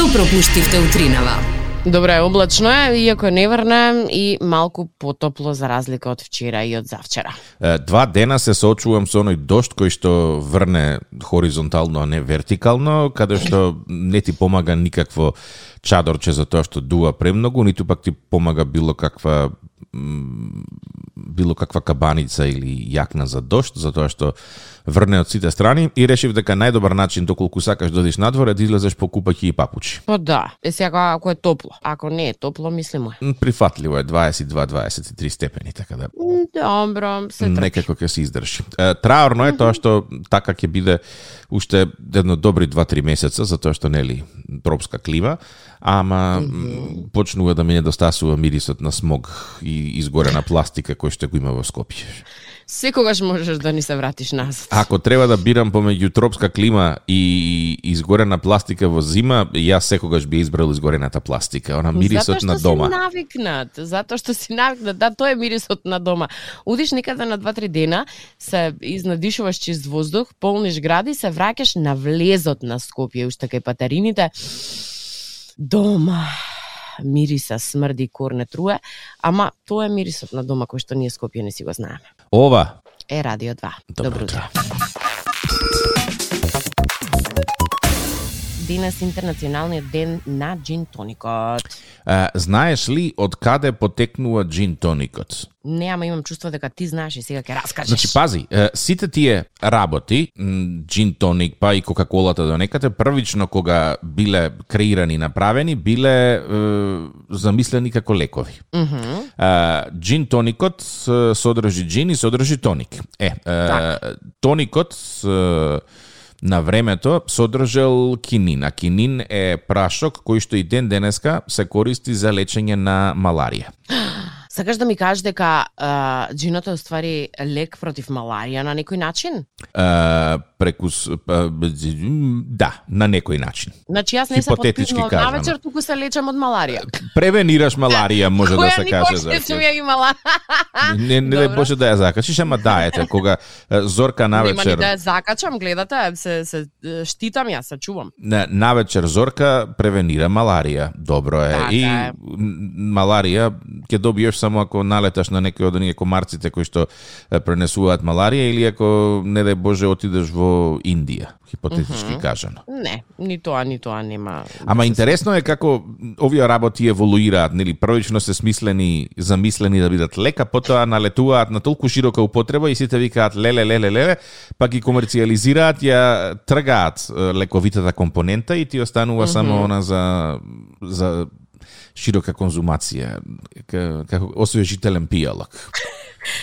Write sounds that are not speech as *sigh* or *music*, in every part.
Што пропуштивте утринава? Добре, облачно е, иако е неврне и малку потопло за разлика од вчера и од завчера. Е, Два дена се соочувам со оној дошт кој што врне хоризонтално, а не вертикално, каде што не ти помага никакво чадорче за тоа што дува премногу, ниту пак ти помага било каква било каква кабаница или јакна за дошт, затоа што врне од сите страни и решив дека најдобар начин доколку сакаш да одиш надвор е да излезеш по купаќи и папучи. Па да, е сега ако е топло. Ако не е топло, мислимо е. Прифатливо е 22-23 степени, така да Добро, се трпи. некако ќе се издржи. Траорно е тоа што така ќе биде уште едно добри 2-3 месеца, затоа што нели тропска клима, ама почнува да ми недостасува мирисот на смог и изгорена пластика кој што го има во Скопје. Секогаш можеш да ни се вратиш назад. Ако треба да бирам помеѓу тропска клима и изгорена пластика во зима, јас секогаш би избрал изгорената пластика, она мирисот на дома. Затоа што си навикнат, затоа што си навикнат, да, тоа е мирисот на дома. Удиш некаде на 2-3 дена, се изнадишуваш чист воздух, полниш гради, се враќаш на влезот на Скопје, уште кај патарините. Дома мириса, смрди, корне труе, ама тоа е мирисот на дома кој што ние Скопје не си го знаеме. Ова Е Радио 2. Добро Добро утро. Денес интернационалниот ден на джин тоникот. Е, знаеш ли од каде потекнува джин тоникот? Не, ама имам чувство дека ти знаеш и сега ќе раскажеш. Значи, пази, сите тие работи, джин тоник, па и кока-колата до некате, првично кога биле креирани и направени, биле е, замислени како лекови. Мгм. Uh, джин тоникот содржи джин и содржи тоник. Е, е тоникот е, на времето содржал кинин, а кинин е прашок кој што и ден денеска се користи за лечење на маларија. Сакаш да ми кажеш дека а, джинот е уствари лек против маларија на некој начин? Uh, преку па, да, на некој начин. Значи јас не се кажано. на вечер, туку се лечам од маларија. Превенираш маларија, може да Која се каже за не сум ја имала. Не, не Добро. Боже да ја закачиш, ама да, ете, кога е, Зорка Нема ни навечер... да ја закачам, гледате, се, се е, штитам ја, се чувам. На, навечер Зорка превенира маларија. Добро е. Така и е. м, маларија ќе добиеш само ако налеташ на некој од оние комарците кои што пренесуваат маларија или ако не дај Боже отидеш во Индија, хипотетички кажано. Не, ни тоа, ни тоа нема. Ама интересно е како овие работи еволуираат, нели првично се смислени, замислени да бидат лека, потоа налетуваат на толку широка употреба и сите викаат леле леле леле, па ги комерцијализираат, ја тргаат лековитата компонента и ти останува само она за за широка конзумација, како освежителен пијалок.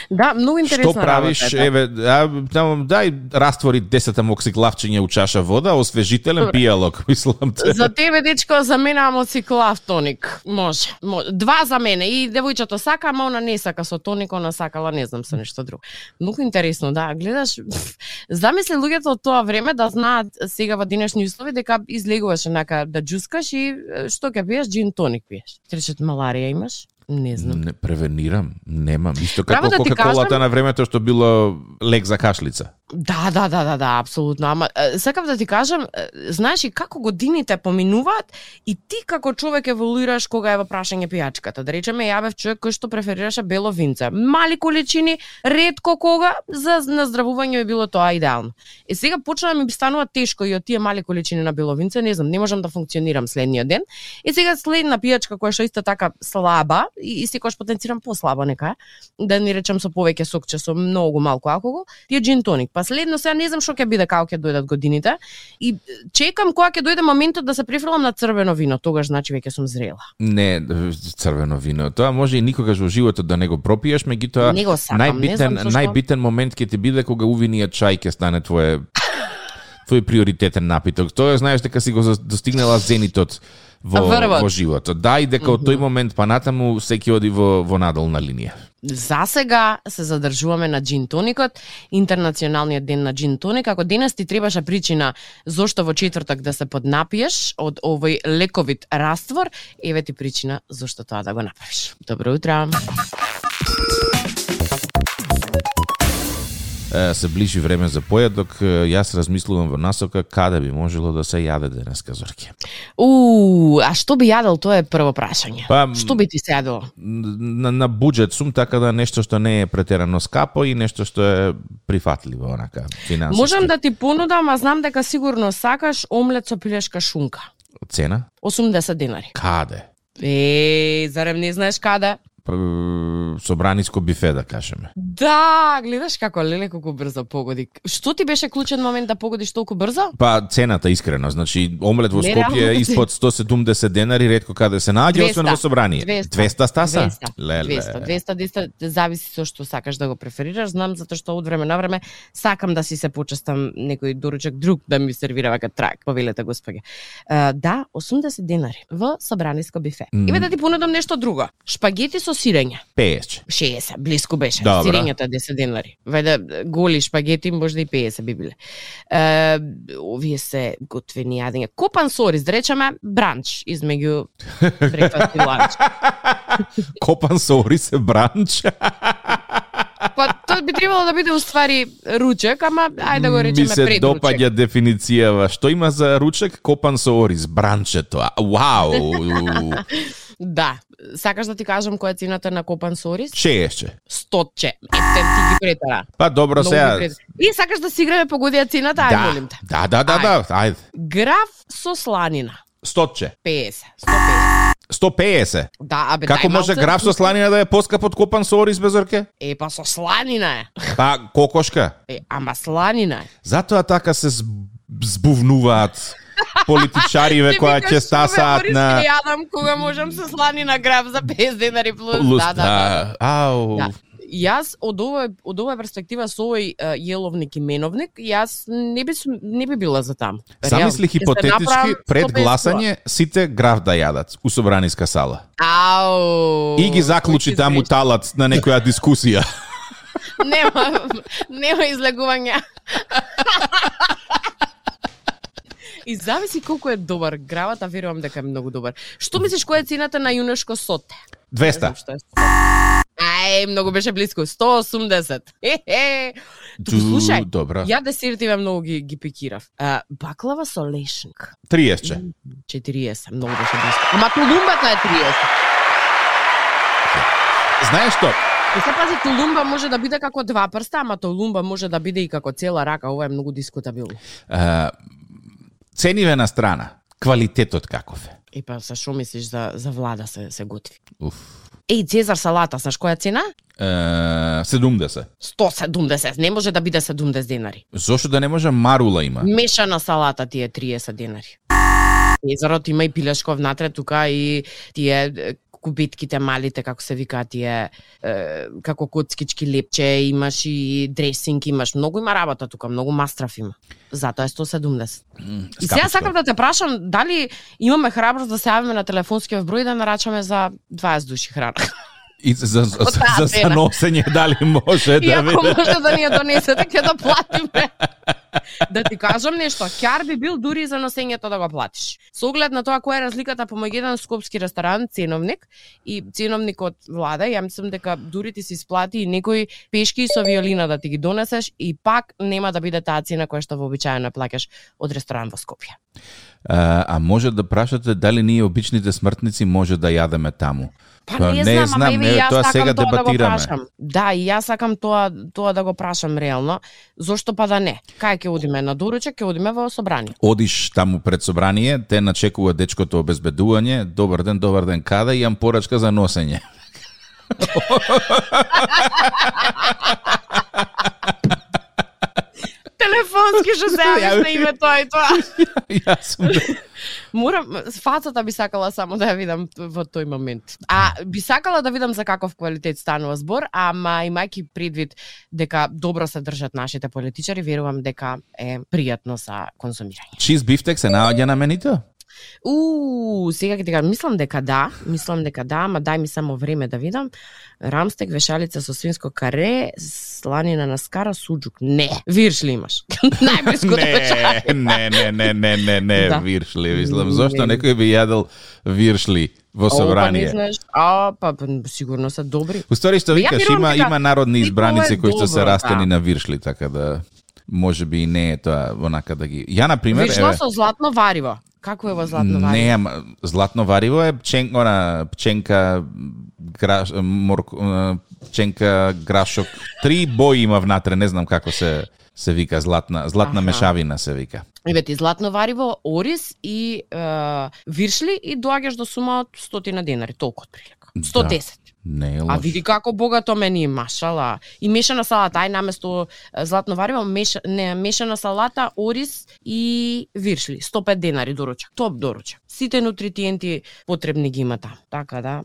Да, многу Што интересна правиш? работа, е. Еве, а, таму дај раствори 10 амоксиклавчиња у чаша вода, освежителен пијалок, *laughs* мислам те. За тебе, дечко, за мене амоциклав тоник. Може. може. Два за мене. И девојчето сака, ама она не сака со тоник, она сакала, не знам, со нешто друго. Многу интересно, да. Гледаш, *laughs* замисли луѓето од тоа време да знаат сега во денешни услови дека излегуваш онака да джускаш и што ќе пиеш, джин тоник пиеш. Тречет маларија имаш? Не знам. Не превенирам, немам. Исто како да Кока-колата кажам- на времето што било лек за кашлица. Да, да, да, да, да, апсолутно. Ама сакам да ти кажам, знаеш и како годините поминуваат и ти како човек еволуираш кога е во прашање пијачката. Да речеме, ја бев човек кој што преферираше бело винце. Мали количини, ретко кога, за наздравување би било тоа идеално. И сега почна ми станува тешко и од тие мали количини на бело винце, не знам, не можам да функционирам следниот ден. И сега следна пијачка која што е исто така слаба и, и секогаш потенцирам послабо нека, да не речам со повеќе сокче, со многу малку алкохол, ти е джин тоник. Па следно сега не знам што ќе биде како ќе дојдат годините и чекам кога ќе дојде моментот да се префрлам на црвено вино, тогаш значи веќе сум зрела. Не, црвено вино. Тоа може и никогаш во животот да не го пропиеш, меѓутоа најбитен најбитен момент ќе ти биде кога увиниот чај ќе стане твое твој приоритетен напиток. Тоа знаеш дека си го достигнала зенитот во, Врвот. во животот. Да, и дека од тој момент па натаму секи оди во, во надолна линија. За сега се задржуваме на джин тоникот, интернационалниот ден на джин тоник. Ако денес ти требаше причина зошто во четврток да се поднапиеш од овој лековит раствор, еве ти причина зошто тоа да го направиш. Добро утро. Се ближи време за појадок, јас размислувам во насока каде би можело да се јаде денеска зорке. У, а што би јадел, тоа е прво прашање. Па, Што би ти се јадело? на, на буџет сум, така да нешто што не е претерано скапо и нешто што е прифатливо, онака, финансиски. Можам да ти понудам, а знам дека сигурно сакаш омлет со пилешка шунка. Цена? 80 денари. Каде? Е, зарем не знаеш каде? П- Собраниско бифе, да кажеме. Да, гледаш како леле колку брзо погоди. Што ти беше клучен момент да погодиш толку брзо? Па цената искрено, значи омлет во Скопје реално. испод 170 денари ретко каде се наоѓа, освен 200, во собрание. 200. 200 стаса? 200, Леле. 200, 200, 200, зависи со што сакаш да го преферираш. Знам затоа што од време на време сакам да си се почестам некој доручак друг да ми сервира вака трак, повелете господи. Uh, да, 80 денари во Собраниско бифе. Мгм. Име да ти понудам нешто друго. Шпагети со сирење. 50. 60, блиску беше. Добро. Сирењето е 10 денари. Вајде голи шпагети можда и 50 би биле. Е, овие се готвени јадења. Копан сорис, да речеме, бранч измеѓу брекфаст и ланч. *laughs* Копан со ориз е бранч. *laughs* Па тоа би требало да биде уствари ручек, ама ајде да го речеме Ми се пред допаѓа дефиницијава. Што има за ручек? Копан со ориз, бранчето. Вау! *laughs* Да, сакаш да ти кажам која е цената на копан сорис? Чееше. Стотче. Ете, ти ги претера. Па добро сега. И сакаш да си играме погодија цената? Ајде, Да, молим те. да, да, да, да, ајде. Граф со сланина. Стотче. 50. 150. 150. Да, абе, Како може малце граф со сланина да е поскап од копан со ориз без орке? Е, па со сланина е. Па, кокошка. Е, ама сланина е. Затоа така се зб- збувнуваат политичариве Ти која ќе стасаат «Ове на ориски јадам кога можам со сланина граф за 50 денари плюс. Плюс, Да, да, да. Ау. Да. Јас од овој од овоја перспектива со овој јеловник и меновник, јас не би не би била за таму. Замисли хипотетички пред 150 гласање сите граф да јадат у собраниска сала. Ау. И ги заклучи ќе таму изрече? талац на некоја дискусија. *laughs* Нема, нема излегување. *laughs* И зависи колку е добар гравата, верувам дека е многу добар. Што мислиш која е цената на јунешко соте? Не 200. знам што е. Ај, многу беше близко. 180. Хе-хе. Туку, слушај, добра. ја десертиве многу ги, ги пикирав. А, баклава со лешник. 30. 40, многу беше близко. Ама тулумбата е 30. Знаеш што? И се пази, тулумба може да биде како два прста, ама тулумба може да биде и како цела рака. Ова е многу дискутабилно. А, цениве на страна. Квалитетот каков е? И па, са шо мислиш за, за влада се, се готви? Уф. Еј, Цезар салата, знаеш која цена? Е, 70. 170, не може да биде 70 денари. Зошто да не може марула има? Мешана салата ти е 30 денари. Цезарот има и пилешко внатре тука и тие кубитките малите, како се викаат тие, е, како коцкички лепче, имаш и дресинг, имаш многу има работа тука, многу мастраф има. Затоа е 170. И сега сакам да те прашам, дали имаме храброст да се јавиме на телефонскиот број да нарачаме за 20 души храна? *laughs* И за, за, за, за цена. заносење дали може И да ако биде? може да ни ја донесете, ќе да платиме. да ти кажам нешто, ќар би бил дури за носењето да го платиш. Со оглед на тоа која е разликата помеѓу еден скопски ресторан, ценовник и ценовник од влада, ја мислам дека дури ти се исплати и некој пешки со виолина да ти ги донесеш и пак нема да биде таа цена која што вообичаено плаќаш од ресторан во Скопје. А, а може да прашате дали ние обичните смртници може да јадеме таму? Па не, знам, ама еве не, тоа сега тоа да го дебатираме. прашам. Да, и јас сакам тоа тоа да го прашам реално. Зошто па да не? Кај ќе одиме на доручек, ќе одиме во собрание. Одиш таму пред собрание, те начекува дечкото обезбедување, добар ден, добар ден, каде, имам порачка за носење. *laughs* Телефонски што се јавиш на име тоа и тоа. *laughs* Јас сум Морам фацата би сакала само да ја видам во тој момент. А би сакала да видам за каков квалитет станува збор, ама имајќи предвид дека добро се држат нашите политичари, верувам дека е пријатно за конзумирање. Чиз бифтек се наоѓа на менито? У, сега ќе ти кажам, мислам дека да, мислам дека да, ама дај ми само време да видам. Рамстек, вешалица со свинско каре, сланина на скара, суџук. Не, виршли имаш. *laughs* Најблиско да вешалица. не, не, не, не, не, не, *laughs* Да. виршли, мислам. Не. Зошто некој би јадел виршли во О, па не собрание. знаеш. А, па, па сигурно се добри. Уствари што викаш, има, има народни избраници кои што се растени да. на виршли, така да може би и не е тоа онака да ги... Ја, на пример, Вишло еве, со златно вариво. Како е во златно вариво? Не, ама златно вариво е пчен, она, пченка, граш, морк, пченка, грашок. Три бои има внатре, не знам како се се вика златна, златна Аха. мешавина се вика. Еве златно вариво, ориз и е, виршли и доаѓаш до сума од 100 денари, толку отприлика. 110. Не е А лош. види како богато мени, машала. И мешана салата, ај наместо златно вариво, меша, не, мешана салата, ориз и виршли. 105 денари доручак. Топ доручак. Сите нутритиенти потребни ги има таму. Така да.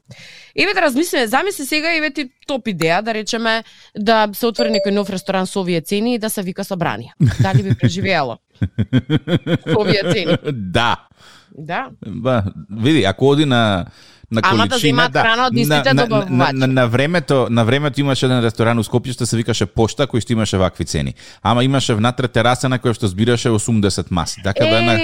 Еве да размислиме, замисли сега еве ти топ идеја да речеме да се отвори некој нов ресторан со овие цени и да се вика собрание. Дали би *laughs* преживеело? *laughs* Овие цени. Да. Да. Ба, види, ако оди на на Ама да количина, земаат храна од на, истите на, на, на, на, времето, на времето имаше еден ресторан у Скопје што се викаше Пошта, кој што имаше вакви цени. Ама имаше внатре тераса на која што збираше 80 маси. Така да на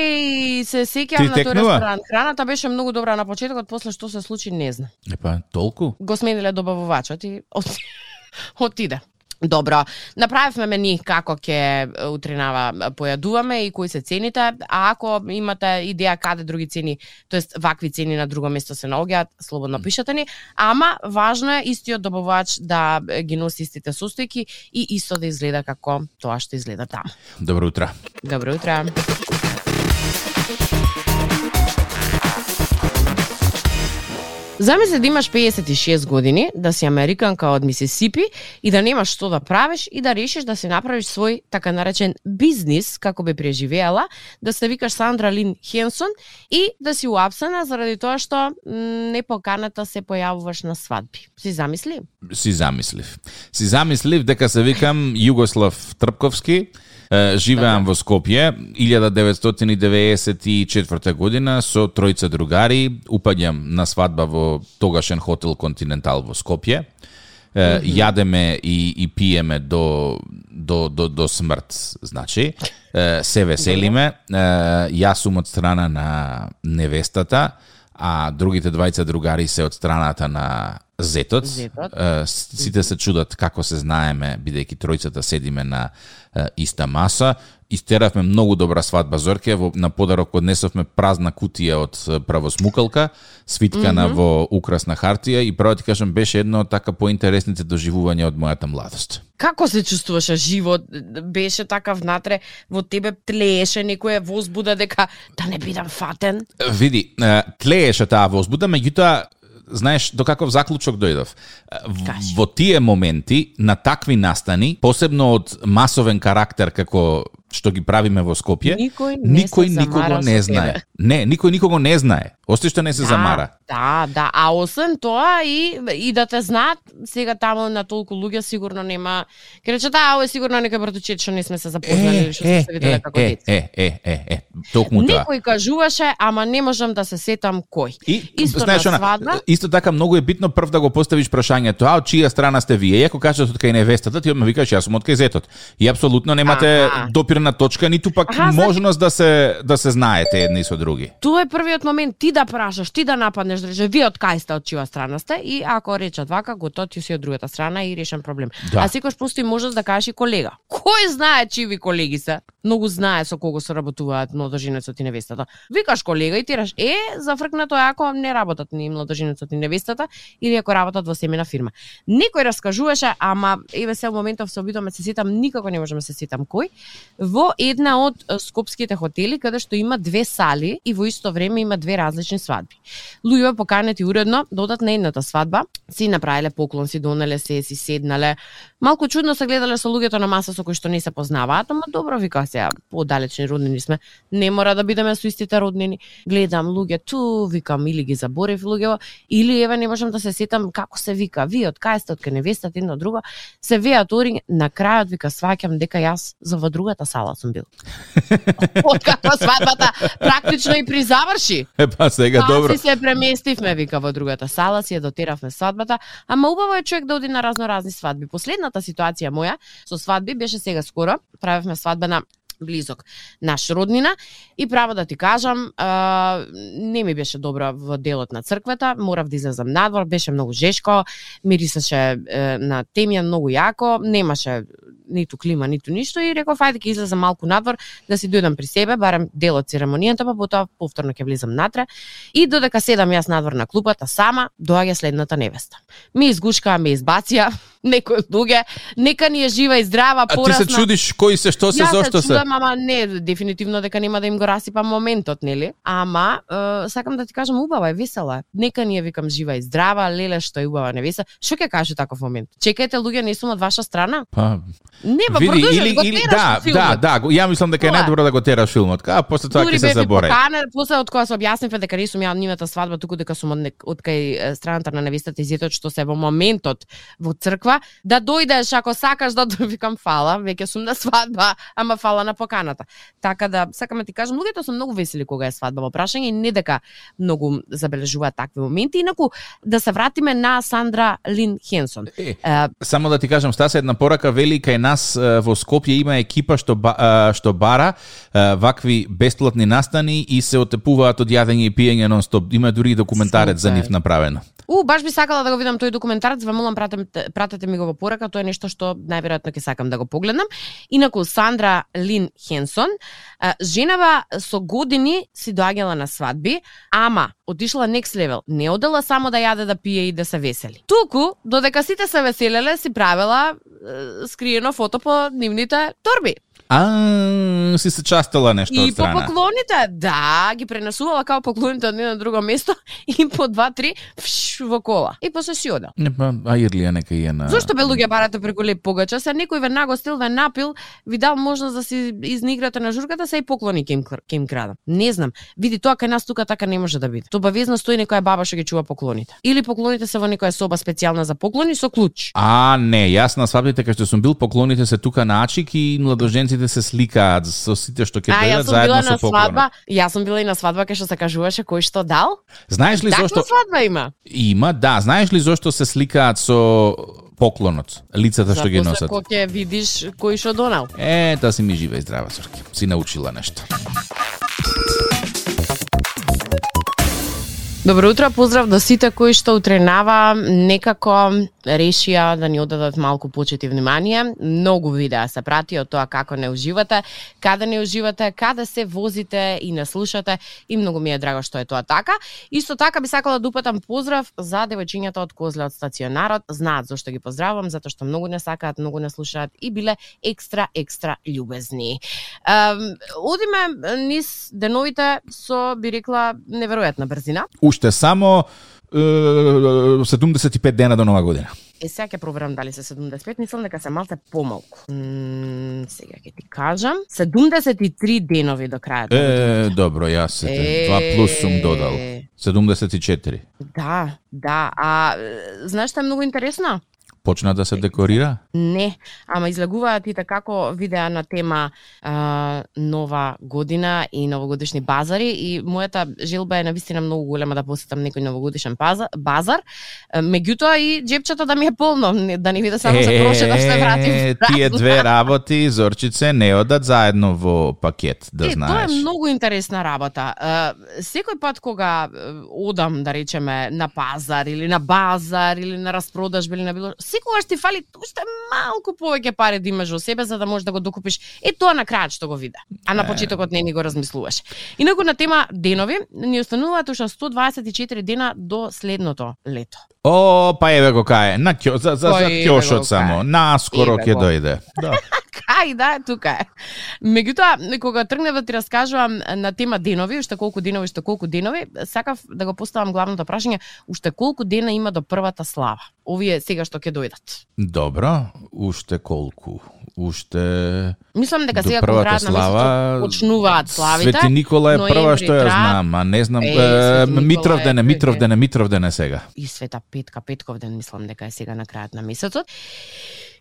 се сеќавам на тој ресторан. Храната беше многу добра на почетокот, после што се случи не знам. Епа, толку? Го смениле добавувачот и оти- *laughs* отиде. Добро, направивме мени како ќе утринава појадуваме и кои се цените, а ако имате идеја каде други цени, тоест вакви цени на друго место се наоѓаат, слободно пишете ни, ама важно е истиот добавувач да ги носи истите состојки и исто да изгледа како тоа што изгледа таму. Добро утро. Добро утро. Замисли да имаш 56 години, да си американка од Мисисипи и да немаш што да правиш и да решиш да си направиш свој така наречен бизнис, како би преживеала, да се викаш Сандра Лин Хенсон и да си уапсена заради тоа што м, непоканата се појавуваш на свадби. Си замисли? Си замислив. Си замислив дека се викам Југослав Трпковски, Живеам во Скопје, 1994 година со тројца другари, упаѓам на свадба во тогашен хотел Континентал во Скопје. Е, јадеме и, и пиеме до, до, до, до смрт, значи. Се веселиме. Јас сум од страна на невестата, а другите двајца другари се од страната на зетот. Зетот. Сите се чудат како се знаеме, бидејќи тројцата седиме на иста маса. Истеравме многу добра свадба Зорке, во, на подарок однесовме празна кутија од правосмукалка, свиткана во украсна хартија и право ти кажам беше едно од така поинтересните доживувања од мојата младост. Како се чувствуваше живот? Беше така внатре, во тебе тлееше некоја возбуда дека да не бидам фатен? Види, тлееше таа возбуда, меѓутоа знаеш до каков заклучок дојдов. Во тие моменти на такви настани, посебно од масовен карактер како што ги правиме во Скопје, Никој не никој никого не знае. тебе. Не, никој никого не знае. Ости што не се замара. Да, да, а освен тоа и и да те знаат, сега таму на толку луѓе сигурно нема. Ке рече да, е сигурно некој братучет што не сме се запознали или што сме се виделе како е, деца. е, е, е, е, токму тоа. Некој кажуваше, ама не можам да се сетам кој. И Исто знаеш на она, свадба. исто така многу е битно прв да го поставиш прашањето, а од чија страна сте вие? И ако кажат од кај невестата, ти одма викаш јас сум од кај зетот. И апсолутно немате Аха. Допирна точка, ниту пак Аха, значи- можност да се да се знаете едни со други. Тоа е првиот момент ти да прашаш, ти да нападнеш, да речеш вие од кај сте, од чија страна сте и ако речат вака, готово ти си од другата страна и решен проблем. Да. А секој постои можност да кажеш и колега. Кој знае чиви колеги се? Многу знае со кого соработуваат младоженецот и невестата. Викаш колега и ти раш, е, зафркнато е ако не работат ни младоженецот и невестата или ако работат во семена фирма. Некој раскажуваше, ама еве се во моментов се обидувам се сетам, никако не можам да се сетам кој, во една од скопските хотели каде што има две сали и во исто време има две различни свадби. Луѓе поканети уредно додат на едната свадба, си направиле поклон, си донеле се, си седнале. Малку чудно се гледале со луѓето на маса со кои што не се познаваат, ама добро вика се, подалечни роднини сме, не мора да бидеме со истите роднини. Гледам луѓе ту, викам или ги заборев луѓе, или еве не можам да се сетам како се вика, вие од кај сте, од кај невестата едно друго, се веат ори, на крајот вика сваќам дека јас за во другата сала сум бил. *laughs* Од како свадбата практично и призаврши. Епа сега Па добро. си се преместивме, вика, во другата сала, си ја дотеравме свадбата, ама убаво е човек да оди на разно разни свадби. Последната ситуација моја со свадби беше сега скоро, правевме свадба на близок наш роднина. И право да ти кажам, а, не ми беше добро во делот на црквата, морав да излезам надвор, беше многу жешко, мирисаше е, на темја многу јако, немаше ниту клима, ниту ништо. И реков ајде ќе излезам малку надвор да си дојдам при себе, барем дел од церемонијата, па потоа повторно ќе влезам натре. И додека седам јас надвор на клупата сама, доаѓа следната невеста. Ми изгушкаа, ме избација, *laughs* некои луѓе, нека ни е жива и здрава, А ти порасна. се чудиш кои се, што се, зошто се чудам, ама не, дефинитивно дека нема да им го расипам моментот, нели? Ама, е, сакам да ти кажам, убава е, весела е. Нека ни е, викам, жива и здрава, леле што е убава невеста. Што ќе каже таков момент? Чекајте, луѓе, не сум од ваша страна? Па, Не, па види, или, го или, да, да, да, ја мислам дека е најдобро да го тераш филмот, а после тоа ќе се заборави. поканен, после од кога се објаснивме дека не сум ја од нивната свадба, туку дека сум од, нек, од кај страната на невестата и што се во моментот во црква, да дојдеш ако сакаш да *laughs* викам фала, веќе сум на свадба, ама фала на поканата. Така да сакам да ти кажам, луѓето се многу весели кога е свадба во прашање и не дека многу забележуваат такви моменти. Инаку да се вратиме на Сандра Лин Хенсон. Е, Е, Само да ти кажам, Стаса една порака вели кај нас е, во Скопје има екипа што ба, е, што бара е, вакви бесплатни настани и се отепуваат од јадење и пиење нон-стоп. Има дури и документарец за Супер. нив направено. У, баш би сакала да го видам тој документарец, ве молам пратете, пратете ми го во порака, тоа е нешто што најверојатно ќе сакам да го погледнам. Инаку Сандра Лин Хенсон, женава со години си доаѓала на свадби, ама отишла next level, не одела само да јаде да пие и да се весели. Туку, додека сите се веселеле, си правела скриено фото по нивните торби. А, си се частела нешто И од по страна. поклоните, да, ги пренесувала као поклоните од едно друго место *laughs* и по два-три фш, во кола. И после си одел. Не, па, а Ирлија нека и е на... Зошто бе луѓе барате преку леп погача? Се некој ве нагостил, ве напил, ви дал можност да си изиграте на журката, се и поклони ќе им крадам. Не знам. Види тоа кај нас тука така не може да биде. То бавезно стои некоја баба што ги чува поклоните. Или поклоните се во некоја соба специјална за поклони со клуч. А, не, јас на свадбите кај што сум бил, поклоните се тука на Ачик и младоженците се сликаат со сите што ќе А, јас дојдат сум била заедно на со поклонот. свадба, јас сум била и на свадба кај што се кажуваше кој што дал. Знаеш ли зошто свадба има. има? Да, знаеш ли зошто се сликаат со поклонот, лицата што ги носат? Кога ќе видиш кој што донал. Е, та си ми жива и здрава, Сорки. Си научила нешто. Добро утро, поздрав до сите кои што утренава некако решија да ни одадат малку почет и внимание. Многу видеа се прати од тоа како не уживате, каде не уживате, каде се возите и не слушате и многу ми е драго што е тоа така. Исто така би сакала да упатам поздрав за девојчињата од Козле од стационарот. Знаат зошто ги поздравувам, затоа што многу не сакаат, многу не слушаат и биле екстра екстра љубезни. Ем, одиме низ деновите со би рекла неверојатна брзина. Уште само е, 75 дена до нова година. Е, сега ќе проверам дали се 75, мислам дека се малце помалку. М, сега ќе ти кажам. 73 денови до крајот. Е, добро, јас се 2 плюс сум додал. 74. Да, да. А е, знаеш што е многу интересно? Почна да се декорира? Не, ама излагуваат и како видеа на тема а, нова година и новогодишни базари и мојата желба е навистина многу голема да посетам некој новогодишен базар, базар. Меѓутоа и джепчето да ми е полно, да не биде само за проше да се вратим. Тие две работи, Зорчице, не одат заедно во пакет, да е, знаеш. тоа е многу интересна работа. Секој пат кога одам, да речеме, на пазар или на базар или на распродажба или на било, секогаш ти фали уште малку повеќе пари да имаш во себе за да можеш да го докупиш. Е тоа на крајот што го виде. А на почетокот не ни го размислуваш. Инаку на тема денови, ни остануваат уште 124 дена до следното лето. О, па еве го кај, на ќо, за, за, за го само, наскоро ќе дојде. Да. *laughs* Кај да тука е. Меѓутоа, кога тргнев да ти раскажувам на тема денови, уште колку денови, уште колку денови, сакав да го поставам главното прашање, уште колку дена има до првата слава? Овие сега што ќе дојдат. Добро, уште колку? Уште Мислам дека сега првата слава, почнуваат славите. Свети Никола е прва што ја знам, а не знам Е, е, Свети Никола Митровден е, е Митровден е, сега. и Света Петка, Петковден, мислам дека е сега на крајот на месецот.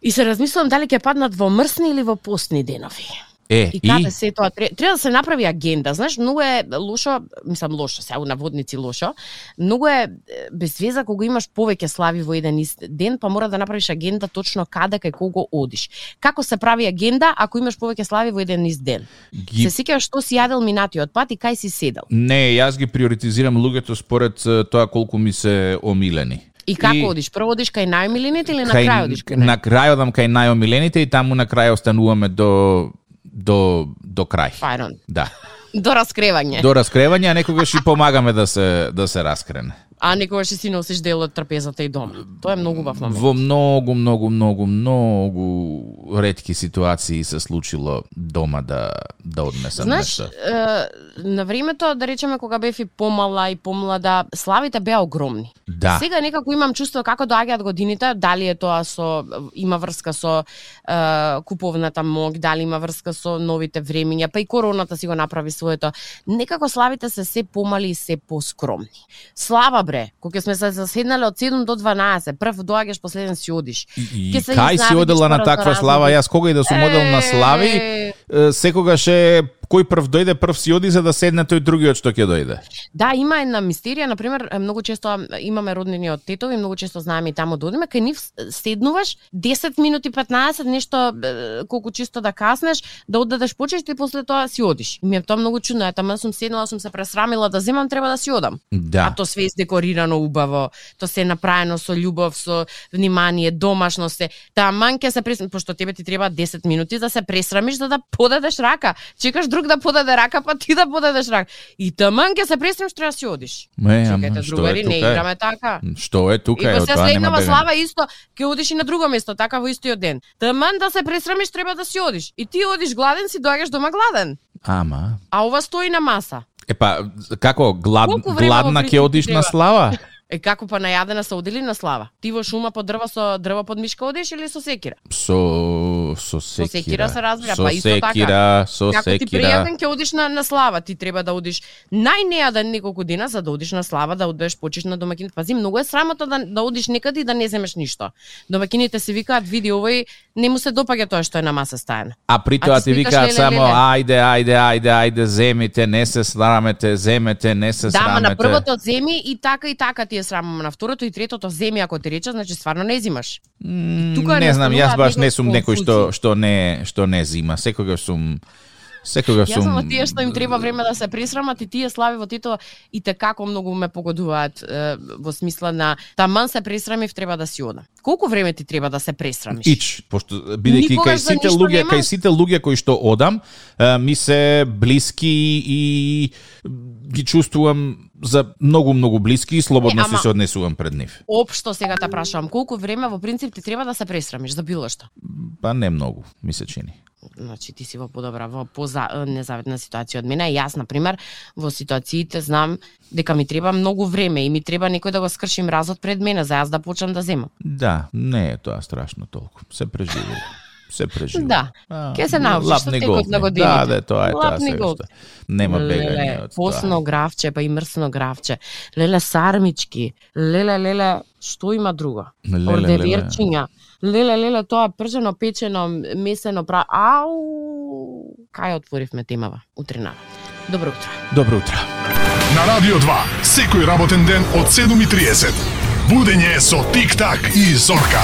И се размислувам дали ќе паднат во мрсни или во постни денови. Е, И каде се тоа треба, да се направи агенда. Знаеш, многу е лошо, мислам лошо, се на водници лошо. Многу е без веза кога имаш повеќе слави во еден ист ден, па мора да направиш агенда точно каде кај кого одиш. Како се прави агенда ако имаш повеќе слави во еден ист ден? ги... Се сеќаваш што си јадел минатиот пат и кај си седел. Не, јас ги приоритизирам луѓето според тоа колку ми се омилени. И како И- одиш? Прво одиш кај најмилените или на крај одиш кај нај? на крај одам кај најомилените и таму на крај остануваме до до до крај. Фајрон. Да. До раскревање. До раскревање, а некогаш и помагаме да се да се раскрене. А некогаш си носиш дел од трапезата и дома. Тоа е многу убав момент. Во многу, многу, многу, многу ретки ситуации се случило дома да да однесам Знаеш, нешто. е, на времето, да речеме, кога бев и помала и помлада, славите беа огромни. Да. Сега некако имам чувство како доаѓаат годините, дали е тоа со има врска со е, куповната мог, дали има врска со новите времиња, па и короната си го направи своето. Некако славите се се помали и се поскромни. Слава бре, кога сме се заседнале од 7 до 12, прв доаѓаш, последен си одиш. И, и се кај си одела на таква слава, јас кога и да сум одел на слави, секогаш е кој прв дојде, прв си оди за да седне тој другиот што ќе дојде. Да, има една мистерија, на пример, многу често имаме роднини од тетови, многу често знаеме и таму да одиме, кај нив седнуваш 10 минути 15 нешто е, колку чисто да каснеш, да оддадеш почешти и после тоа си одиш. Ми е тоа многу чудно, мен сум седнала, сум се пресрамила да земам, треба да си одам. Да. А то све издекорирано убаво, то се е направено со љубов, со внимание, домашно се. Таман ќе се пресрамиш, пошто тебе ти треба 10 минути да се пресрамиш за да подадеш рака. Чекаш друг да подаде рака, па ти да подадеш рака. И таман ќе се пресрамиш, треба да си одиш. Ме, Чекајте, што другари, е не тука? играме така. Што е тука? И па се следнава слава исто, ќе одиш и на друго место, така во истиот ден. Таман да се пресрамиш, треба да си одиш. И ти одиш гладен, си доаѓаш дома гладен. Ама, А ова стои на маса. Епа, како, глад, гладна ќе принцип одиш на слава? *laughs* Е како па најадена се одели на слава? Ти во шума под дрва со дрво под мишка одиш или со секира? Со со секира. секира се разбира, со па исто така. секира, Со Како ти секира. пријатен ќе одиш на, на слава, ти треба да одиш најнеаден неколку дена за да одиш на слава, да одеш почиш на домакините. Пази, многу е срамотно да, да одиш некаде и да не земеш ништо. Домакините се викаат, види овој, не му се допаѓа тоа што е на маса стајано. А при А тоа ти ти викаат само ајде, ајде, ајде, ајде, земите, не се срамете, земете, не се Да, срамете. на првото земи и така и така ти е срам, на второто и третото земи ако ти рече, значи стварно не зимаш. Тука не знам, јас баш не сум некој што што не што не зима. Секогаш сум секогаш Јас сум сум од тие што им треба време да се пресрамат и тие слави во Тито и те како многу ме погодуваат е, во смисла на таман се пресрамив треба да си одам. Колку време ти треба да се пресрамиш? Ич, пошто бидејќи кај сите луѓе, нема? кај сите луѓе кои што одам, е, ми се блиски и ги чувствувам за многу многу блиски и слободно Не, ама- се однесувам пред нив. Општо сега те прашувам, колку време во принцип ти треба да се пресрамиш за било што? Па не многу, ми се чини. Значи ти си во подобра, во поза незаветна ситуација од мене. Јас на пример во ситуациите знам дека ми треба многу време и ми треба некој да го скрши мразот пред мене за јас да почнам да земам. Да, не е тоа страшно толку. Се преживува. Се преживува. Да. А, Ке се научиш лапни со текот на годините. Да, да, тоа е тоа Лапни сега голтни. што. Нема бегање од посно тоа. гравче, па и мрсно гравче. Леле сармички. Леле, леле, што има друго? Леле, леле. Ордеверчиња. Леле, леле, тоа пржено, печено, месено, пра... Ау! Кај отворивме темава? Утрина. Добро утро. Добро утро. На Радио 2, секој работен ден од 7.30. Будење со Тик-так и Зорка.